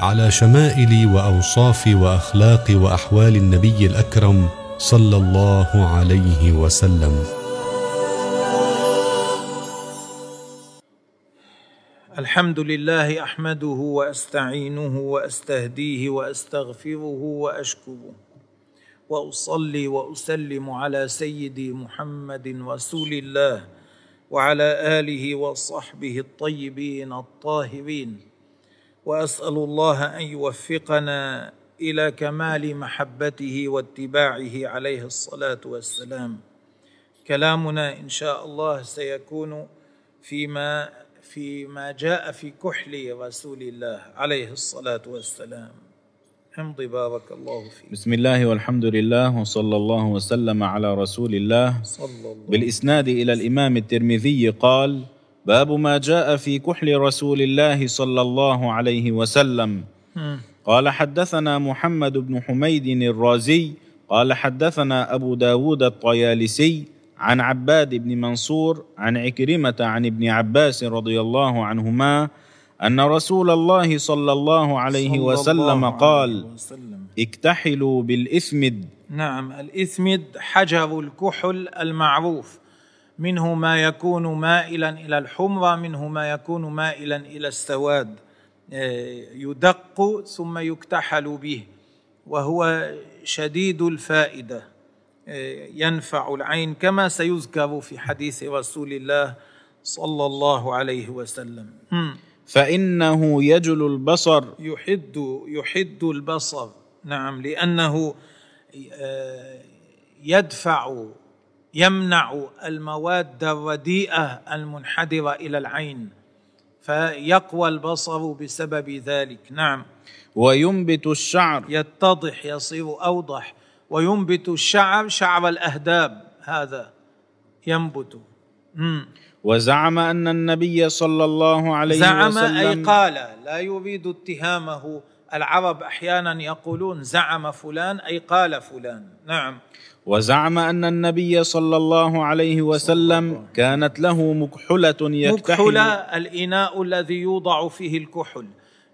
على شمائل واوصاف واخلاق وأحوال النبي الأكرم صلى الله عليه وسلم. الحمد لله أحمده وأستعينه وأستهديه وأستغفره وأشكره وأصلي وأسلم على سيدي محمد رسول الله وعلى آله وصحبه الطيبين الطاهرين. وأسأل الله أن يوفقنا إلى كمال محبته واتباعه عليه الصلاة والسلام. كلامنا إن شاء الله سيكون فيما فيما جاء في كحل رسول الله عليه الصلاة والسلام. امضي بارك الله فيك. بسم الله والحمد لله وصلى الله وسلم على رسول الله. صلى الله. بالإسناد إلى الإمام الترمذي قال باب ما جاء في كحل رسول الله صلى الله عليه وسلم. قال حدثنا محمد بن حميد الرازي قال حدثنا أبو داود الطيالسي عن عباد بن منصور عن عكرمة عن ابن عباس رضي الله عنهما أن رسول الله صلى الله عليه صلى وسلم الله عليه قال وسلم. اكتحلوا بالإثمد نعم الإثمد حجر الكحل المعروف منه ما يكون مائلا إلى الحمرة منه ما يكون مائلا إلى السواد. آه، يدق ثم يكتحل به وهو شديد الفائدة. آه، ينفع العين كما سيذكر في حديث رسول الله صلى الله عليه وسلم. مم. فإنه يجل البصر. يحد يحد البصر. نعم لأنه آه، يدفع يمنع المواد الرديئة المنحدرة إلى العين فيقوى البصر بسبب ذلك. نعم. وينبت الشعر. يتضح يصير أوضح. وينبت الشعر شعر الأهداب هذا ينبت. مم. وزعم أن النبي صلى الله عليه زعم وسلم أي قال لا يريد اتهامه. العرب أحيانا يقولون زعم فلان أي قال فلان. نعم. وزعم أن النبي صلى الله عليه وسلم كانت له مكحلة يكتحل. مكحلة الإناء الذي يوضع فيه الكحل.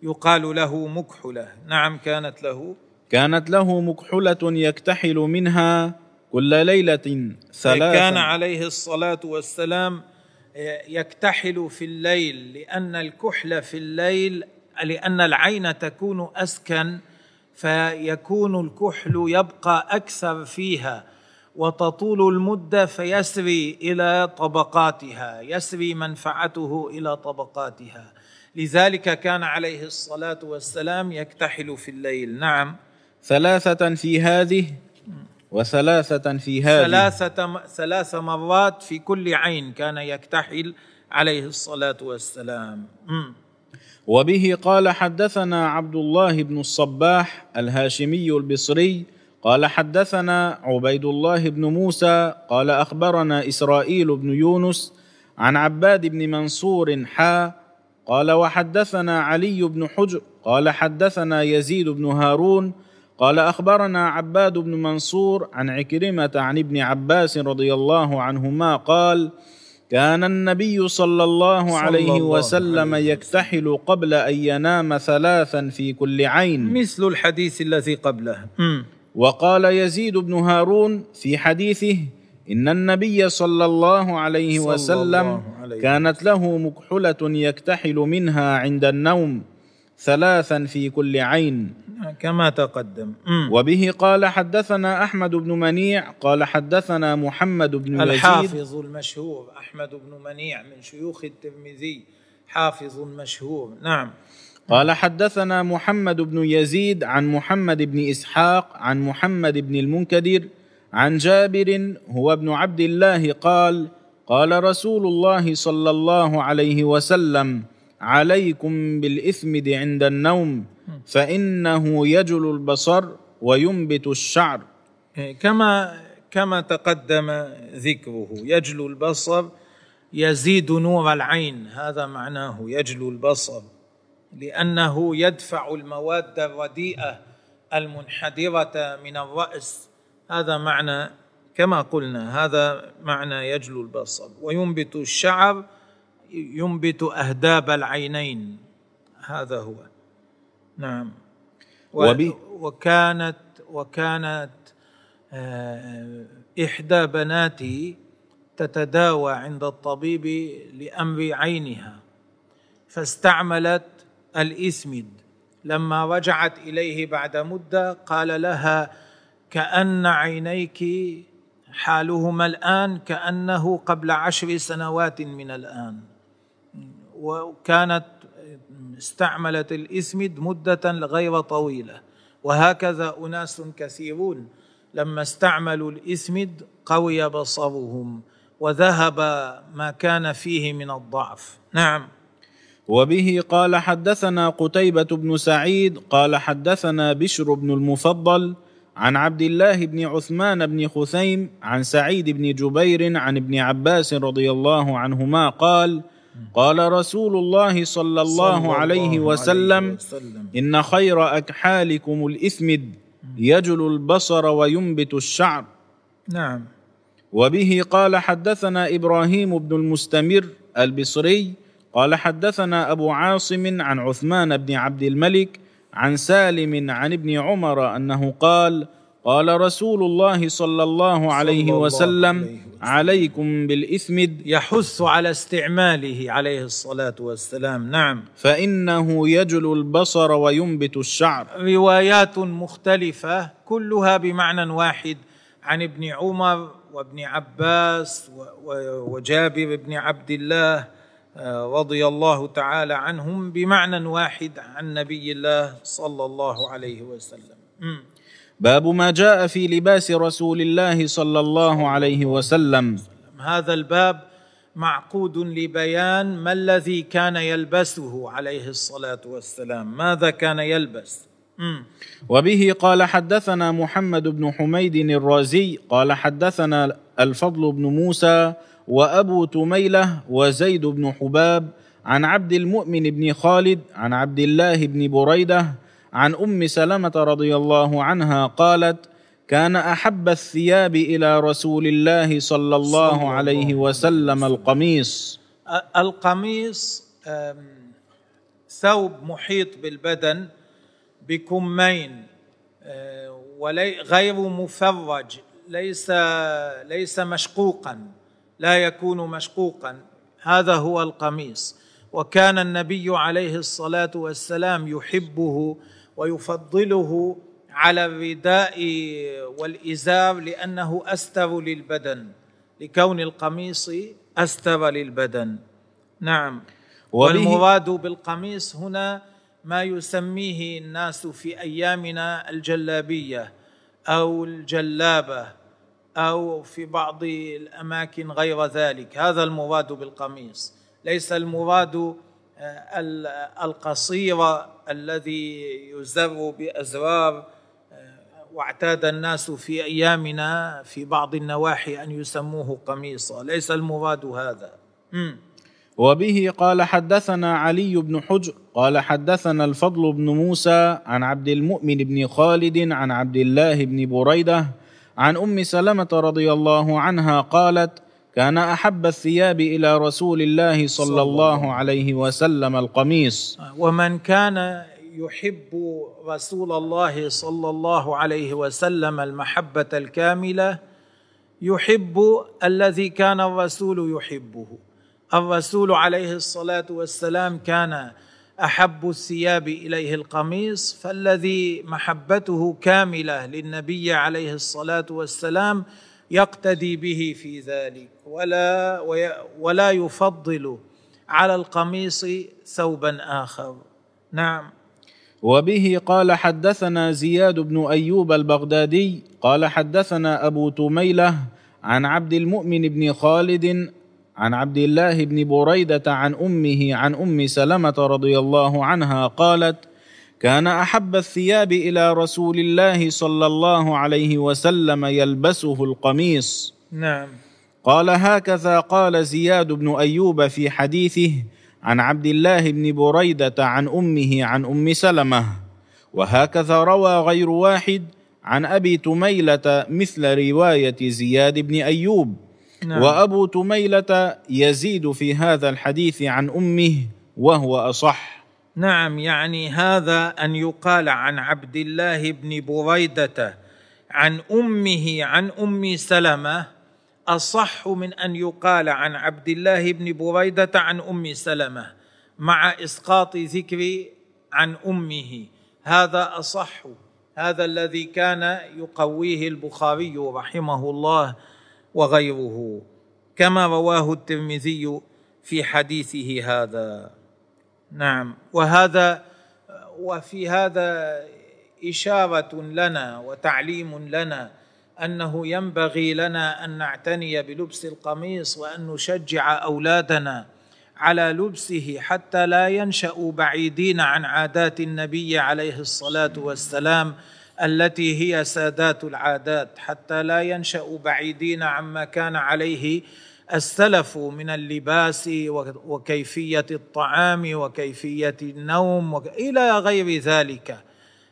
يقال له مكحلة نعم كانت له. كانت له مكحلة يكتحل منها كل ليلة ثلاثا. كان عليه الصلاة والسلام يكتحل في الليل لأن الكحل في الليل لأن العين تكون أسكن فيكون الكحل يبقى أكثر فيها وتطول المدة فيسري إلى طبقاتها يسري منفعته إلى طبقاتها. لذلك كان عليه الصلاة والسلام يكتحل في الليل. نعم. ثلاثة في هذه وثلاثة في هذه. ثلاثة ثلاث مرات في كل عين كان يكتحل عليه الصلاة والسلام. مم. وبه قال حدثنا عبد الله بن الصباح الهاشمي البصري قال حدثنا عبيد الله بن موسى قال أخبرنا إسرائيل بن يونس عن عباد بن منصور حا قال وحدثنا علي بن حجر قال حدثنا يزيد بن هارون قال أخبرنا عباد بن منصور عن عكرمة عن ابن عباس رضي الله عنهما قال كان النبي صلى الله صلى عليه الله وسلم عليه يكتحل قبل أن ينام ثلاثا في كل عين. مثل الحديث الذي قبله. وقال يزيد بن هارون في حديثه إن النبي صلى الله عليه صلى وسلم الله عليه كانت له مكحله يكتحل منها عند النوم ثلاثا في كل عين. كما تقدم. وبه قال حدثنا أحمد بن منيع قال حدثنا محمد بن يزيد. الحافظ المشهور أحمد بن منيع من شيوخ الترمذي حافظ مشهور. نعم. قال حدثنا محمد بن يزيد عن محمد بن إسحاق عن محمد بن المنكدر عن جابر هو ابن عبد الله قال قال رسول الله صلى الله عليه وسلم عليكم بالاثمد عند النوم. فإنه يجل البصر وينبت الشعر. كما كما تقدم ذكره يجلو البصر يزيد نور العين هذا معناه يجلو البصر لأنه يدفع المواد الرديئة المنحدرة من الرأس هذا معنى كما قلنا هذا معنى يجلو البصر. وينبت الشعر ينبت أهداب العينين هذا هو. نعم. وكانت وكانت آه، إحدى بناتي تتداوى عند الطبيب لأمر عينها فاستعملت الإسمد. لما رجعت إليه بعد مدة قال لها كأن عينيك حالهما الآن كأنه قبل عشر سنوات من الآن. وكانت استعملت الاسمد مدة غير طويلة. وهكذا أناس كثيرون لما استعملوا الاسمد قوي بصرهم وذهب ما كان فيه من الضعف. نعم. وبه قال حدثنا قتيبة بن سعيد قال حدثنا بشر بن المفضل عن عبد الله بن عثمان بن خثيم عن سعيد بن جبير عن ابن عباس رضي الله عنهما قال قال رسول الله صلى الله, صلى عليه, الله وسلم عليه وسلم. إن خير أكحالكم الإثمد يجل البصر وينبت الشعر. نعم. وبه قال حدثنا إبراهيم بن المستمر البصري قال حدثنا أبو عاصم عن عثمان بن عبد الملك عن سالم عن ابن عمر أنه قال قال رسول الله صلى الله عليه وسلم عليكم بالاثمد يحث على استعماله عليه الصلاة والسلام. نعم. فإنه يجل البصر وينبت الشعر. روايات مختلفة كلها بمعنى واحد عن ابن عمر وابن عباس وجابر بن عبد الله آه، رضي الله تعالى عنهم بمعنى واحد عن نبي الله صلى الله عليه وسلم. باب ما جاء في لباس رسول الله صلى الله عليه وسلم. هذا الباب معقود لبيان ما الذي كان يلبسه عليه الصلاة والسلام. ماذا كان يلبس؟ وبه قال حدثنا محمد بن حميد الرازي قال حدثنا الفضل بن موسى وأبو تميلة وزيد بن حباب عن عبد المؤمن بن خالد عن عبد الله بن بريدة عن أم سلمة رضي الله عنها قالت كان أحب الثياب إلى رسول الله صلى الله عليه وسلم القميص. القميص ثوب محيط بالبدن بكمين آه، غير مفرج ليس ليس مشقوقا لا يكون مشقوقا. هذا هو القميص. وكان النبي عليه الصلاة والسلام يحبه ويفضله على الرداء والإزار لأنه أستر للبدن لكون القميص أستر للبدن. نعم. والمراد بالقميص هنا ما يسميه الناس في أيامنا الجلابية أو الجلابة أو في بعض الأماكن غير ذلك. هذا المراد بالقميص. ليس المراد القصير الذي يزر بأزرار آه، واعتاد الناس في أيامنا في بعض النواحي أن يسموه قميصا ليس المراد هذا. وبه قال حدثنا علي بن حجر قال حدثنا الفضل بن موسى عن عبد المؤمن بن خالد عن عبد الله بن بريدة عن أم سلمة رضي الله عنها قالت كان أحب الثياب إلى رسول الله صلى الله عليه وسلم القميص. ومن كان يحب رسول الله صلى الله عليه وسلم المحبة الكاملة يحب الذي كان الرسول يحبه. الرسول عليه الصلاة والسلام كان أحب الثياب إليه القميص فالذي محبته كاملة للنبي عليه الصلاة والسلام يقتدي به في ذلك. ولا ولا يفضل على القميص ثوبا آخر. نعم. وبه قال حدثنا زياد بن أيوب البغدادي قال حدثنا أبو تميلة عن عبد المؤمن بن خالد عن عبد الله بن بريدة عن أمه عن أم سلمة رضي الله عنها قالت كان أحب الثياب إلى رسول الله صلى الله عليه وسلم يلبسه القميص. نعم. قال هكذا قال زياد بن أيوب في حديثه عن عبد الله بن بريدة عن أمه عن أم سلمة. وهكذا روى غير واحد عن أبي تميلة مثل رواية زياد بن أيوب. نعم. وأبو تميلة يزيد في هذا الحديث عن أمه وهو أصح. نعم يعني هذا أن يقال عن عبد الله بن بريدة عن أمه عن أم سلمة أصح من أن يقال عن عبد الله بن بريدة عن أم سلمة مع إسقاط ذكر عن أمه. هذا أصح هذا الذي كان يقويه البخاري رحمه الله وغيره كما رواه الترمذي في حديثه هذا. نعم. وهذا وفي هذا إشارة لنا وتعليم لنا أنه ينبغي لنا أن نعتني بلبس القميص وأن نشجع أولادنا على لبسه حتى لا ينشأوا بعيدين عن عادات النبي عليه الصلاة والسلام التي هي سادات العادات حتى لا ينشأوا بعيدين عما كان عليه السلف من اللباس وكيفية الطعام وكيفية النوم إلى غير ذلك.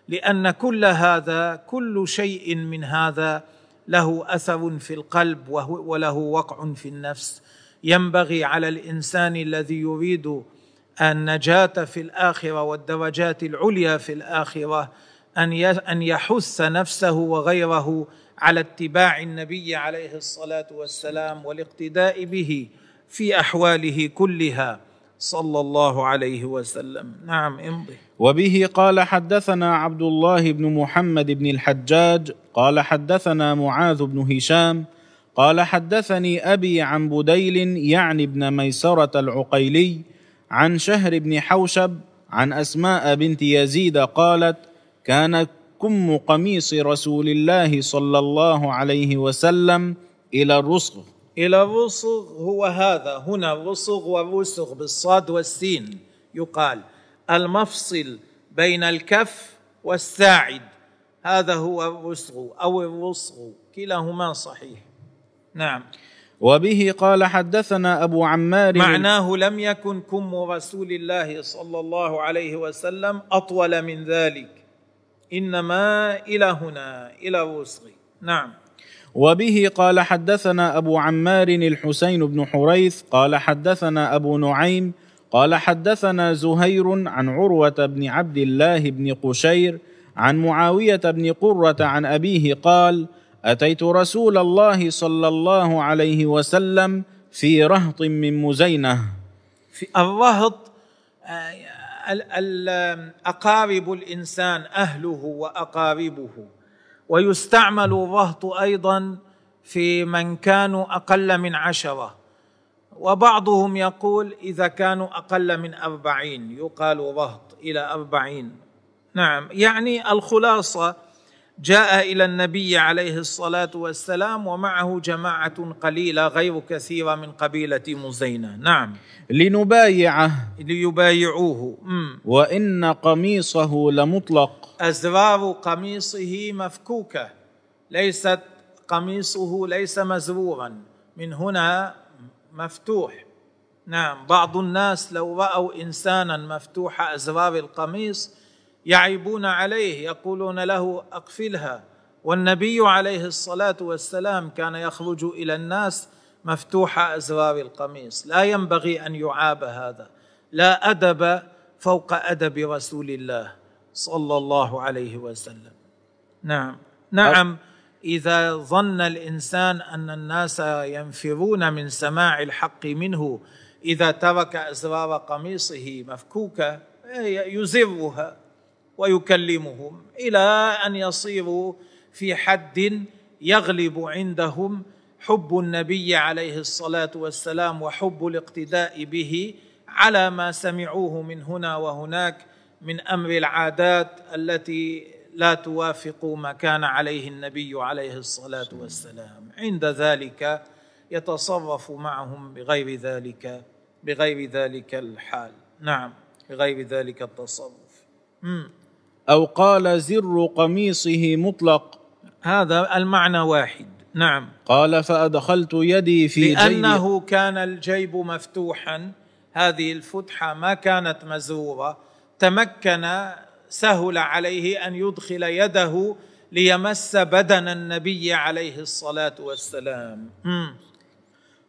لأن كل هذا كل شيء من هذا له أثر في القلب وله وقع في النفس. ينبغي على الإنسان الذي يريد النجاه في الآخرة والدرجات العليا في الآخرة أن يحث نفسه وغيره على اتباع النبي عليه الصلاة والسلام والاقتداء به في أحواله كلها. صلى الله عليه وسلم. نعم امضي. وبه قال حدثنا عبد الله بن محمد بن الحجاج قال حدثنا معاذ بن هشام قال حدثني أبي عن بديل يعني ابن ميسرة العقيلي عن شهر بن حوشب عن أسماء بنت يزيد قالت كان كم قميص رسول الله صلى الله عليه وسلم إلى الرسغ. إلى الرسغ هو هذا. هنا الرسغ والرسغ بالصاد والسين. يقال المفصل بين الكف والساعد. هذا هو الرسغ أو الرسغ. كلاهما صحيح. نعم. وبه قال حدثنا أبو عمار معناه لم يكن كم رسول الله صلى الله عليه وسلم أطول من ذلك. إنما إلى هنا إلى الوسط نعم. وبه قال حدثنا أبو عمار الحسين بن حريث قال حدثنا أبو نعيم قال حدثنا زهير عن عروة بن عبد الله بن قشير عن معاوية بن قرة عن أبيه قال أتيت رسول الله صلى الله عليه وسلم في رهط من مزينة. في الرهط أقارب الإنسان أهله وأقاربه. ويستعمل الرهط أيضا في من كانوا أقل من عشرة. وبعضهم يقول إذا كانوا أقل من أربعين يقال رهط إلى أربعين. نعم يعني الخلاصة جاء إلى النبي عليه الصلاة والسلام ومعه جماعة قليلة غير كثيرة من قبيلة مزينة. نعم. لنبايعه. ليبايعوه. مم. وإن قميصه لمطلق. أزرار قميصه مفكوكة. ليست قميصه ليس مزرورا. من هنا مفتوح. نعم. بعض الناس لو رأوا انسانا مفتوح أزرار القميص يعيبون عليه يقولون له أقفلها. والنبي عليه الصلاة والسلام كان يخرج إلى الناس مفتوح أزرار القميص. لا ينبغي أن يعاب هذا. لا أدب فوق أدب رسول الله صلى الله عليه وسلم. نعم. نعم إذا ظن الإنسان أن الناس ينفرون من سماع الحق منه إذا ترك أزرار قميصه مفكوكة يزرها. ويكلمهم إلى أن يصيروا في حد يغلب عندهم حب النبي عليه الصلاة والسلام وحب الاقتداء به على ما سمعوه من هنا وهناك من أمر العادات التي لا توافق ما كان عليه النبي عليه الصلاة والسلام. عند ذلك يتصرف معهم بغير ذلك بغير ذلك الحال. نعم بغير ذلك التصرف. أو قال زر قميصه مطلق. هذا المعنى واحد. نعم. قال فأدخلت يدي في جيب لأنه كان الجيب مفتوحا. هذه الفتحة ما كانت مزورة. تمكن سهل عليه أن يدخل يده ليمس بدن النبي عليه الصلاة والسلام. مم.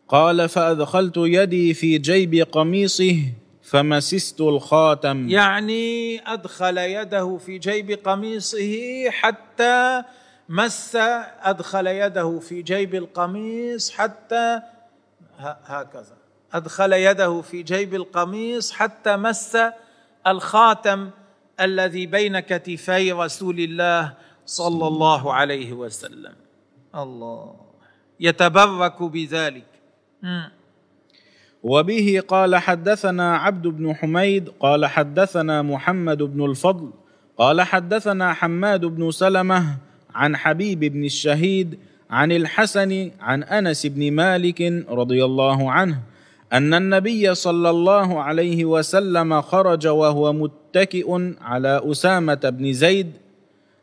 قال فأدخلت يدي في جيب قميصه. فمسست الخاتم. يعني أدخل يده في جيب قميصه حتى مس أدخل يده في جيب القميص حتى هكذا. أدخل يده في جيب القميص حتى مس الخاتم الذي بين كتفي رسول الله صلى الله عليه وسلم. الله. يتبرك بذلك. وبه قال حدثنا عبد بن حميد قال حدثنا محمد بن الفضل قال حدثنا حماد بن سلمة عن حبيب بن الشهيد عن الحسن عن أنس بن مالك رضي الله عنه أن النبي صلى الله عليه وسلم خرج وهو متكئ على أسامة بن زيد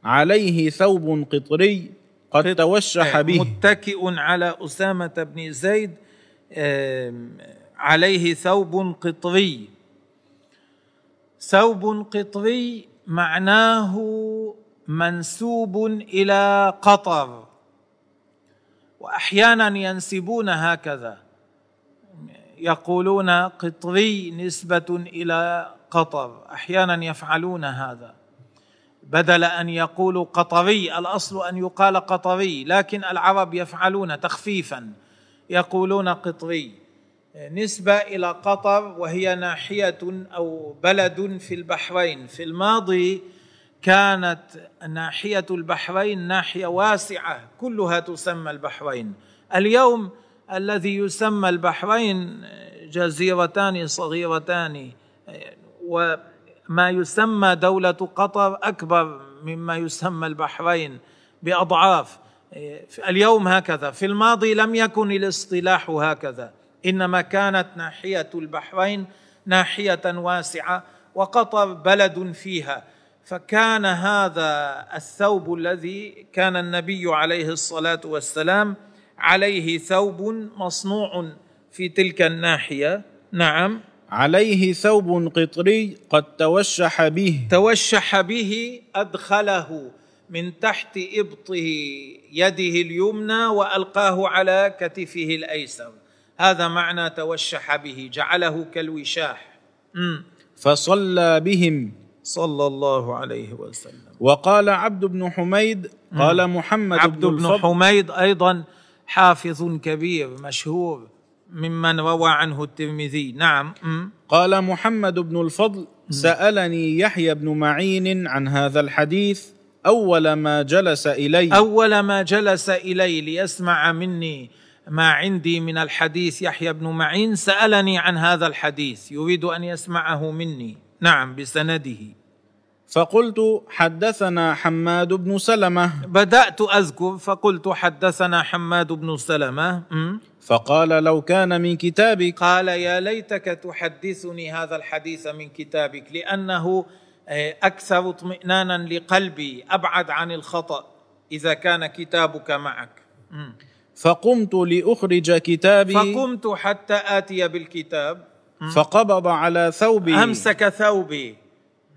عليه ثوب قطري قد توشح به. متكئ على أسامة بن زيد عليه ثوب قطري. ثوب قطري معناه منسوب إلى قطر. وأحيانا ينسبون هكذا. يقولون قطري نسبة إلى قطر. أحيانا يفعلون هذا. بدل أن يقولوا قطري الأصل أن يقال قطري لكن العرب يفعلون تخفيفا. يقولون قطري. نسبة إلى قطر وهي ناحية أو بلد في البحرين. في الماضي كانت ناحية البحرين ناحية واسعة كلها تسمى البحرين. اليوم الذي يسمى البحرين جزيرتان صغيرتان وما يسمى دولة قطر أكبر مما يسمى البحرين بأضعاف. اليوم هكذا. في الماضي لم يكن الاصطلاح هكذا. إنما كانت ناحية البحرين ناحية واسعة وقطر بلد فيها. فكان هذا الثوب الذي كان النبي عليه الصلاة والسلام عليه ثوب مصنوع في تلك الناحية. نعم. عليه ثوب قطري قد توشح به. توشح به أدخله من تحت إبطه يده اليمنى وألقاه على كتفه الأيسر. هذا معنى توشح به جعله كالوشاح. فصلى بهم. صلى الله عليه وسلم. وقال عبد بن حميد قال محمد عبد بن بن حميد أيضا حافظ كبير مشهور ممن روى عنه الترمذي. نعم. قال محمد بن الفضل سألني يحيى بن معين عن هذا الحديث. أول ما جلس إلي. أول ما جلس إلي ليسمع مني ما عندي من الحديث يحيى بن معين سألني عن هذا الحديث يريد أن يسمعه مني. نعم بسنده. فقلت حدثنا حماد بن سلمة. بدأت أذكر فقلت حدثنا حماد بن سلمة. م? فقال لو كان من كتابك. قال يا ليتك تحدثني هذا الحديث من كتابك لأنه آه، أكثر اطمئنانا لقلبي أبعد عن الخطأ إذا كان كتابك معك. م. فقمت لأخرج كتابي. فقمت حتى آتي بالكتاب. فقبض على ثوبي. أمسك ثوبي.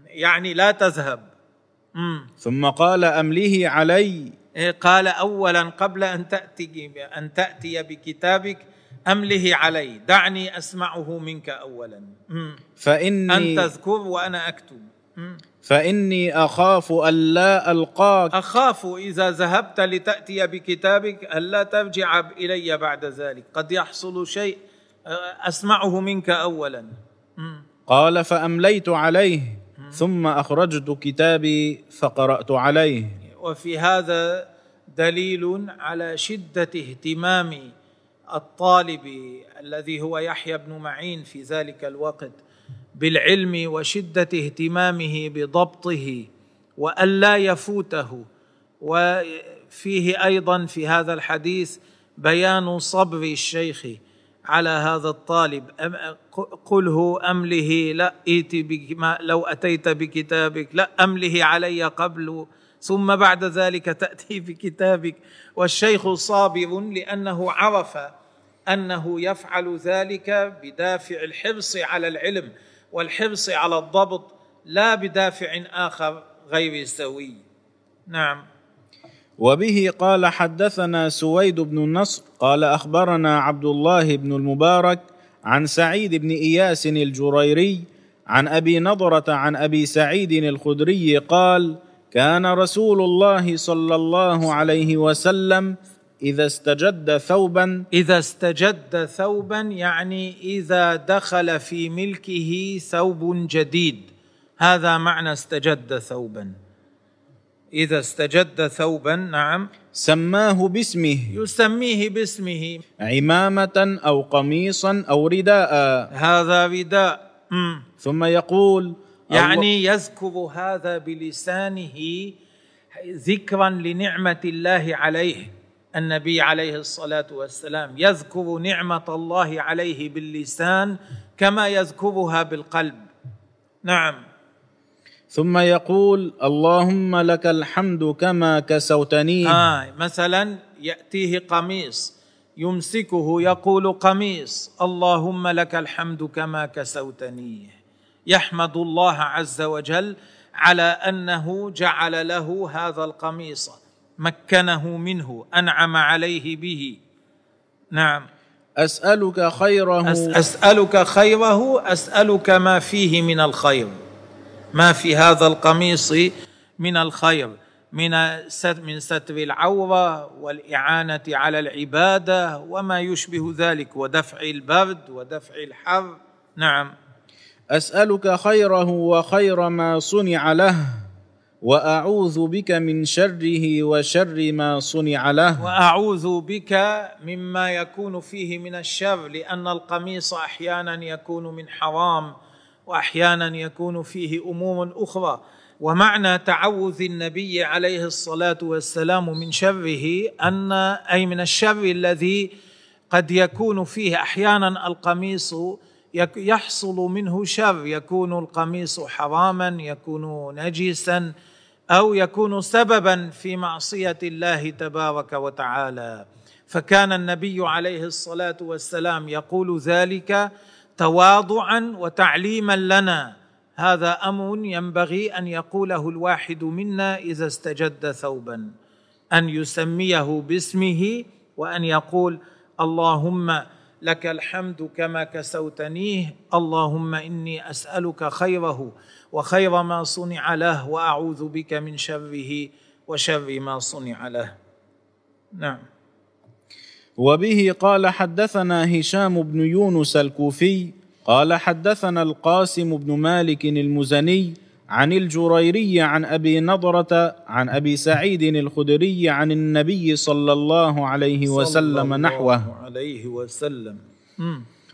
يعني لا تذهب. ثم قال أمله علي. إيه، قال أولا قبل أن تأتي أن تأتي بكتابك أمله علي. دعني أسمعه منك أولا. فإني أن تذكر وأنا أكتب. مم. فإني أخاف ألا ألقاك أخاف إذا ذهبت لتأتي بكتابك ألا ترجع إلي بعد ذلك قد يحصل شيء أسمعه منك أولا مم. قال فأمليت عليه ثم أخرجت كتابي فقرأت عليه وفي هذا دليل على شدة اهتمام الطالب الذي هو يحيى بن معين في ذلك الوقت بالعلم وشدة اهتمامه بضبطه والا يفوته. وفيه أيضا في هذا الحديث بيان صبر الشيخ على هذا الطالب. قله أمله لا ائت بما لو أتيت بكتابك. لا أمله علي قبل ثم بعد ذلك تأتي بكتابك. والشيخ صابر لأنه عرف أنه يفعل ذلك بدافع الحرص على العلم. والحرص على الضبط لا بدافع آخر غير سوي. نعم. وبه قال حدثنا سويد بن النصر قال أخبرنا عبد الله بن المبارك عن سعيد بن إياس الجريري عن أبي نضرة عن أبي سعيد الخدري قال كان رسول الله صلى الله عليه وسلم إذا استجد ثوبا. إذا استجد ثوبا يعني إذا دخل في ملكه ثوب جديد. هذا معنى استجد ثوبا. إذا استجد ثوبا نعم. سماه باسمه. يسميه باسمه. عمامة أو قميصا أو رداء. هذا رداء. مم. ثم يقول يعني يذكر هذا بلسانه ذكرا لنعمة الله عليه. النبي عليه الصلاة والسلام يذكر نعمة الله عليه باللسان كما يذكرها بالقلب. نعم. ثم يقول اللهم لك الحمد كما كسوتني. آه مثلا يأتيه قميص يمسكه يقول قميص اللهم لك الحمد كما كسوتني. يحمد الله عز وجل على أنه جعل له هذا القميص مكنه منه أنعم عليه به. نعم. أسألك خيره. أسألك خيره أسألك ما فيه من الخير. ما في هذا القميص من الخير؟ من من ستر العورة والإعانة على العبادة وما يشبه ذلك ودفع البرد ودفع الحر. نعم. أسألك خيره وخير ما صنع له. وأعوذ بك من شره وشر ما صنع له. وأعوذ بك مما يكون فيه من الشر لأن القميص أحيانا يكون من حرام وأحيانا يكون فيه امور أخرى. ومعنى تعوذ النبي عليه الصلاة والسلام من شره أن أي من الشر الذي قد يكون فيه أحيانا القميص يحصل منه شر يكون القميص حراما يكون نجسا أو يكون سببا في معصية الله تبارك وتعالى. فكان النبي عليه الصلاة والسلام يقول ذلك تواضعا وتعليما لنا. هذا أمر ينبغي أن يقوله الواحد منا إذا استجد ثوبا. أن يسميه باسمه وأن يقول اللهم لك الحمد كما كسوتنيه. اللهم إني أسألك خيره وخير ما صنع له وأعوذ بك من شره وشر ما صنع له. نعم. وبه قال حدثنا هشام بن يونس الكوفي قال حدثنا القاسم بن مالك المزني عن الجريري عن أبي نضرة عن أبي سعيد الخدري عن النبي صلى الله عليه وسلم صلى نحوه. الله عليه وسلم.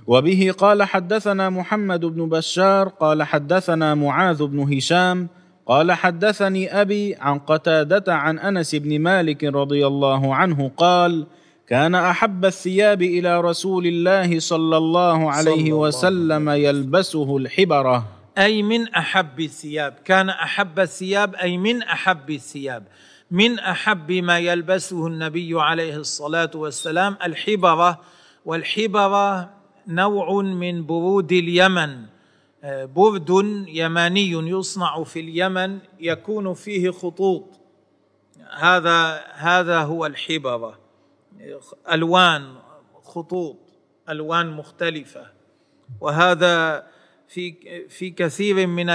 وبه قال حدثنا محمد بن بشار قال حدثنا معاذ بن هشام قال حدثني أبي عن قتادة عن أنس بن مالك رضي الله عنه قال كان أحب الثياب إلى رسول الله صلى الله عليه صلى الله وسلم. يلبسه الحبرة. أي من أحب الثياب. كان أحب الثياب أي من أحب الثياب. من أحب ما يلبسه النبي عليه الصلاة والسلام الحبرة. والحبرة نوع من برود اليمن. آه، برد يماني يصنع في اليمن يكون فيه خطوط. هذا هذا هو الحبرة. ألوان خطوط ألوان مختلفة. وهذا في في كثير من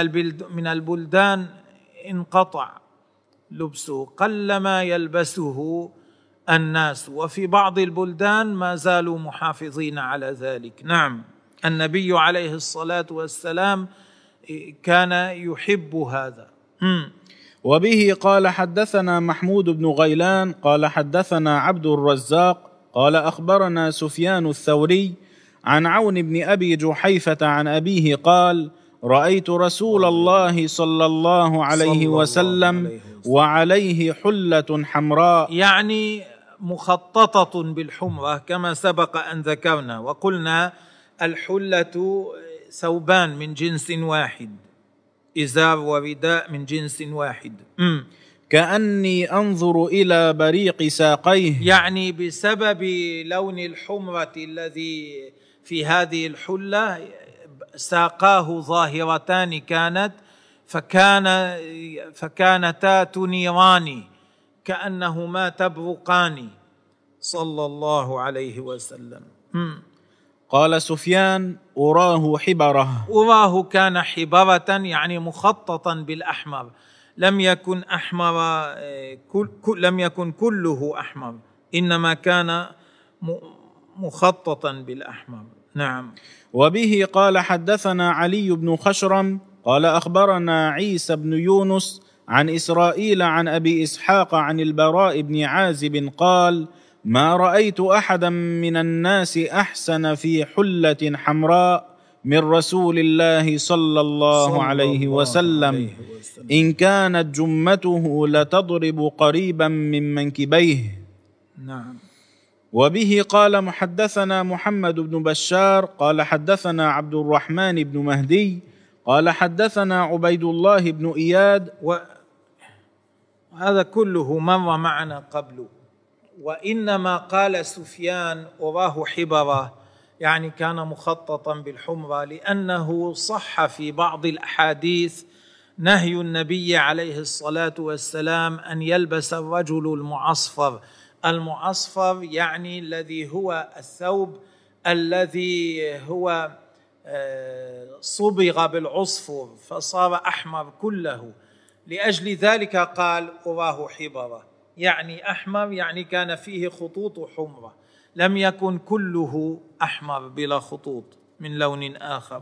من البلدان انقطع لبسه قلما يلبسه الناس. وفي بعض البلدان ما زالوا محافظين على ذلك. نعم النبي عليه الصلاة والسلام كان يحب هذا. وبه قال حدثنا محمود بن غيلان قال حدثنا عبد الرزاق قال أخبرنا سفيان الثوري عن عون بن أبي جحيفة عن أبيه قال رأيت رسول الله صلى الله عليه وسلم عليه وسلم. وعليه حلة حمراء يعني مخططة بالحمرة كما سبق أن ذكرنا وقلنا الحلة ثوبان من جنس واحد إزار ورداء من جنس واحد م. كأني أنظر إلى بريق ساقيه يعني بسبب لون الحمرة الذي في هذه الحلة ساقاه ظاهرتان كانت فكان فكانتا تنيران كأنهما تبرقان. صلى الله عليه وسلم. قال سفيان أراه حبرة. أراه كان حبرة يعني مخططا بالأحمر. لم يكن أحمر كل لم يكن كله أحمر إنما كان مخططا بالأحمر. نعم. وبه قال حدثنا علي بن خشرم قال أخبرنا عيسى بن يونس عن إسرائيل عن أبي إسحاق عن البراء بن عازب قال ما رأيت أحدا من الناس أحسن في حلة حمراء من رسول الله صلى الله صلى عليه الله وسلم. عليه وسلم. إن كانت جمته لتضرب قريبا من منكبيه. نعم. وبه قال محدثنا محمد بن بشار قال حدثنا عبد الرحمن بن مهدي قال حدثنا عبيد الله بن إياد وهذا كله مر معنا قبل. وإنما قال سفيان اراه حبره يعني كان مخططا بالحمرة لأنه صح في بعض الأحاديث نهي النبي عليه الصلاة والسلام أن يلبس الرجل المعصفر. المعصفر يعني الذي هو الثوب الذي هو آه، صبغ بالعصفر فصار أحمر كله. لأجل ذلك قال اراه حبرة. يعني أحمر يعني كان فيه خطوط حمرة. لم يكن كله أحمر بلا خطوط من لون آخر.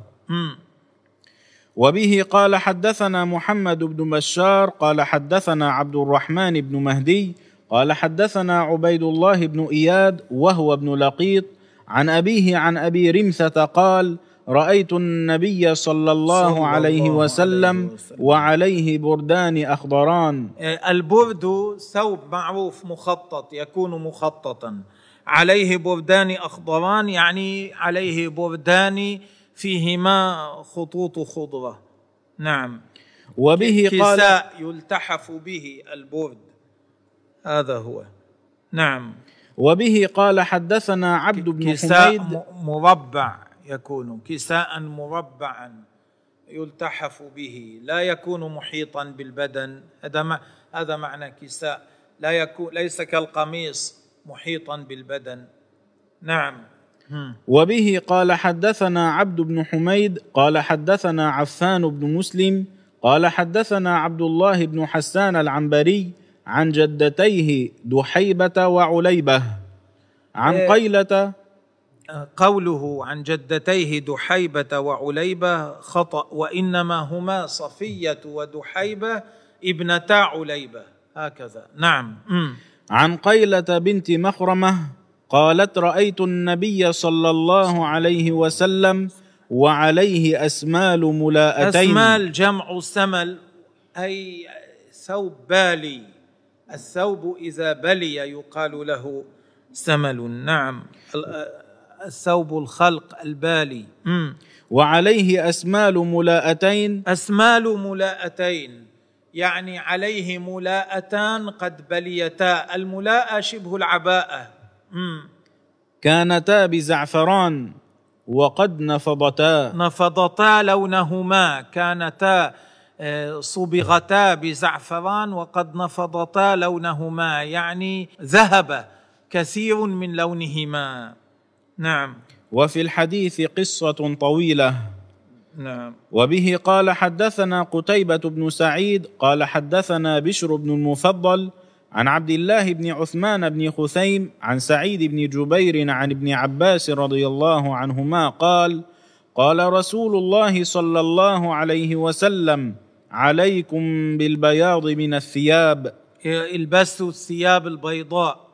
وبه قال حدثنا محمد بن بشار قال حدثنا عبد الرحمن بن مهدي قال حدثنا عبيد الله بن إياد وهو ابن لقيط عن أبيه عن أبي رمثة قال رأيت النبي صلى الله صلى عليه الله وسلم, عليه وسلم. وعليه بردان أخضران. البرد ثوب معروف مخطط يكون مخططا. عليه بردان أخضران يعني عليه بردان فيهما خطوط خضرة. نعم. وبه قال كساء يلتحف به البرد. هذا هو. نعم. وبه قال حدثنا عبد بن كساء حميد. مربع يكون كساء مربعا يلتحف به. لا يكون محيطا بالبدن. هذا هذا معنى كساء. لا يكون ليس كالقميص محيطا بالبدن. نعم. وبه قال حدثنا عبد بن حميد. قال حدثنا عفان بن مسلم. قال حدثنا عبد الله بن حسان العنبري. عن جدتيه دحيبة وعليبة. عن إيه. قيلة قوله عن جدتيه دحيبة وعليبة خطأ وإنما هما صفية ودحيبة ابنتا عليبة. هكذا. نعم. عن قيلة بنت مخرمة قالت رأيت النبي صلى الله عليه وسلم وعليه أسمال ملاءتين. أسمال جمع سمل أي ثوب بالي. الثوب إذا بلي يقال له سمل نعم الثوب الخلق البالي. وعليه أسمال ملاءتين. أسمال ملاءتين. يعني عليه ملاءتان قد بليتا. الملاءة شبه العباءة. كانتا بزعفران وقد نفضتا. نفضتا لونهما. كانتا صبغتا بزعفران وقد نفضتا لونهما يعني ذهب كثير من لونهما. نعم. وفي الحديث قصة طويلة. نعم. وبه قال حدثنا قتيبة بن سعيد قال حدثنا بشر بن المفضل عن عبد الله بن عثمان بن خثيم عن سعيد بن جبير عن ابن عباس رضي الله عنهما قال قال رسول الله صلى الله عليه وسلم عليكم بالبياض من الثياب. البسوا الثياب البيضاء.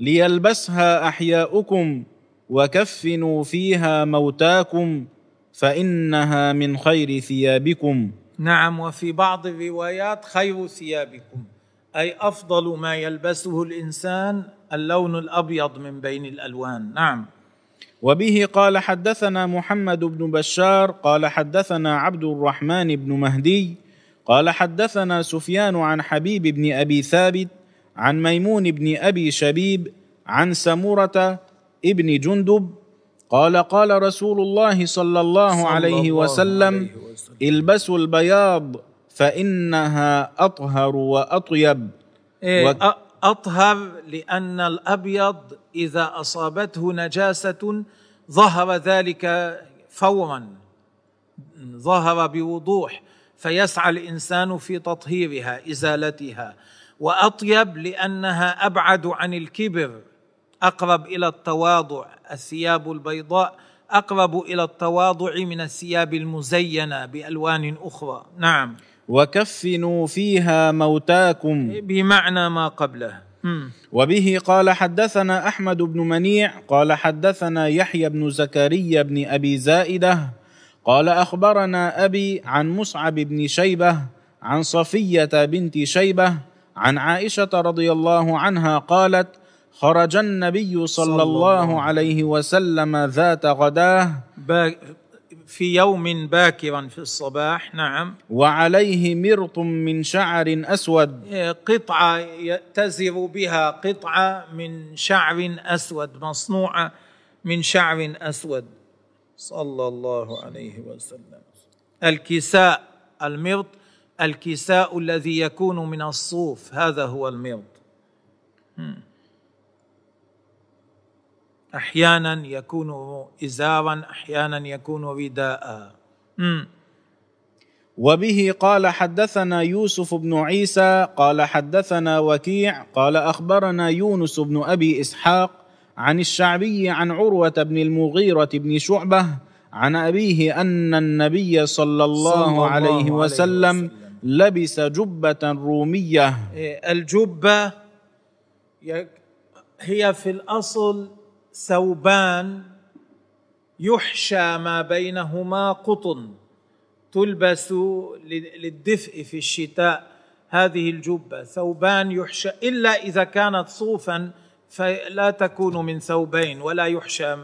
ليلبسها أحياؤكم وكفنوا فيها موتاكم فإنها من خير ثيابكم. نعم وفي بعض الروايات خير ثيابكم. أي أفضل ما يلبسه الإنسان اللون الأبيض من بين الألوان. نعم. وبه قال حدثنا محمد بن بشار قال حدثنا عبد الرحمن بن مهدي قال حدثنا سفيان عن حبيب بن أبي ثابت عن ميمون بن أبي شبيب عن سمورة ابن جندب قال قال رسول الله صلى الله صلى عليه الله وسلم عليه وسلم. البسوا البياض فإنها أطهر وأطيب إيه، و- أطهر لأن الأبيض إذا أصابته نجاسة ظهر ذلك فورا ظهر بوضوح فيسعى الإنسان في تطهيرها إزالتها. وأطيب لأنها أبعد عن الكبر أقرب إلى التواضع الثياب البيضاء أقرب إلى التواضع من الثياب المزينة بألوان أخرى. نعم. وكفنوا فيها موتاكم. بمعنى ما قبله. وبه قال حدثنا أحمد بن منيع قال حدثنا يحيى بن زكريا بن أبي زائدة قال أخبرنا أبي عن مصعب بن شيبة عن صفية بنت شيبة عن عائشة رضي الله عنها قالت خرج النبي صلى, صلى الله عليه وسلم ذات غداه. في يوم باكرا في الصباح نعم. وعليه مرط من شعر أسود. قطعة يأتزر بها قطعة من شعر أسود مصنوعة من شعر أسود. صلى الله عليه وسلم. الكساء المرط الكساء الذي يكون من الصوف هذا هو المرط. مم. أحيانا يكون إزارا أحيانا يكون رداء. وبه قال حدثنا يوسف بن عيسى قال حدثنا وكيع قال أخبرنا يونس بن أبي إسحاق عن الشعبي عن عروة بن المغيرة بن شعبة عن أبيه أن النبي صلى الله, صلى الله عليه عليه وسلم وسلم لبس جبة رومية الجبة يك- هي في الأصل ثوبان يحشى ما بينهما قطن تلبس للدفء في الشتاء. هذه الجبة ثوبان يحشى إلا إذا كانت صوفا فلا تكون من ثوبين ولا يحشى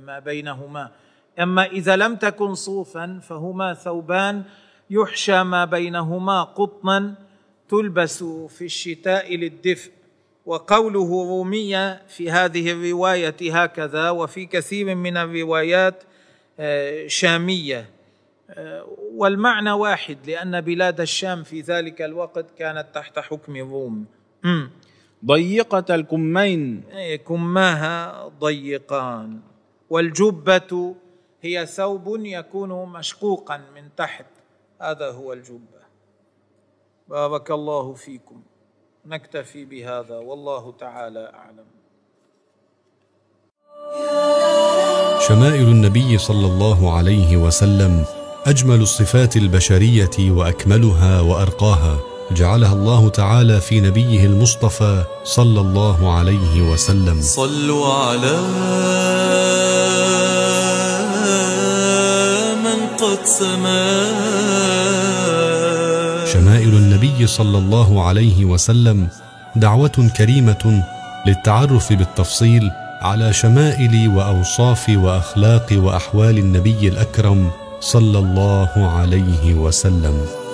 ما بينهما. أما إذا لم تكن صوفا فهما ثوبان يحشى ما بينهما قطنا تلبس في الشتاء للدفء. وقوله رومية في هذه الرواية هكذا وفي كثير من الروايات آه، شامية. آه، والمعنى واحد لأن بلاد الشام في ذلك الوقت كانت تحت حكم الروم مم. ضيقة الكمين. إيه، كماها ضيقان. والجبة هي ثوب يكون مشقوقا من تحت. هذا هو الجبة. بارك الله فيكم. نكتفي بهذا. والله تعالى أعلم. شمائل النبي صلى الله عليه وسلم أجمل الصفات البشرية وأكملها وأرقاها جعلها الله تعالى في نبيه المصطفى صلى الله عليه وسلم. صلوا على من قد سما شمائل النبي صلى الله عليه وسلم دعوة كريمة للتعرف بالتفصيل على شمائل وأوصاف وأخلاق وأحوال النبي الأكرم صلى الله عليه وسلم.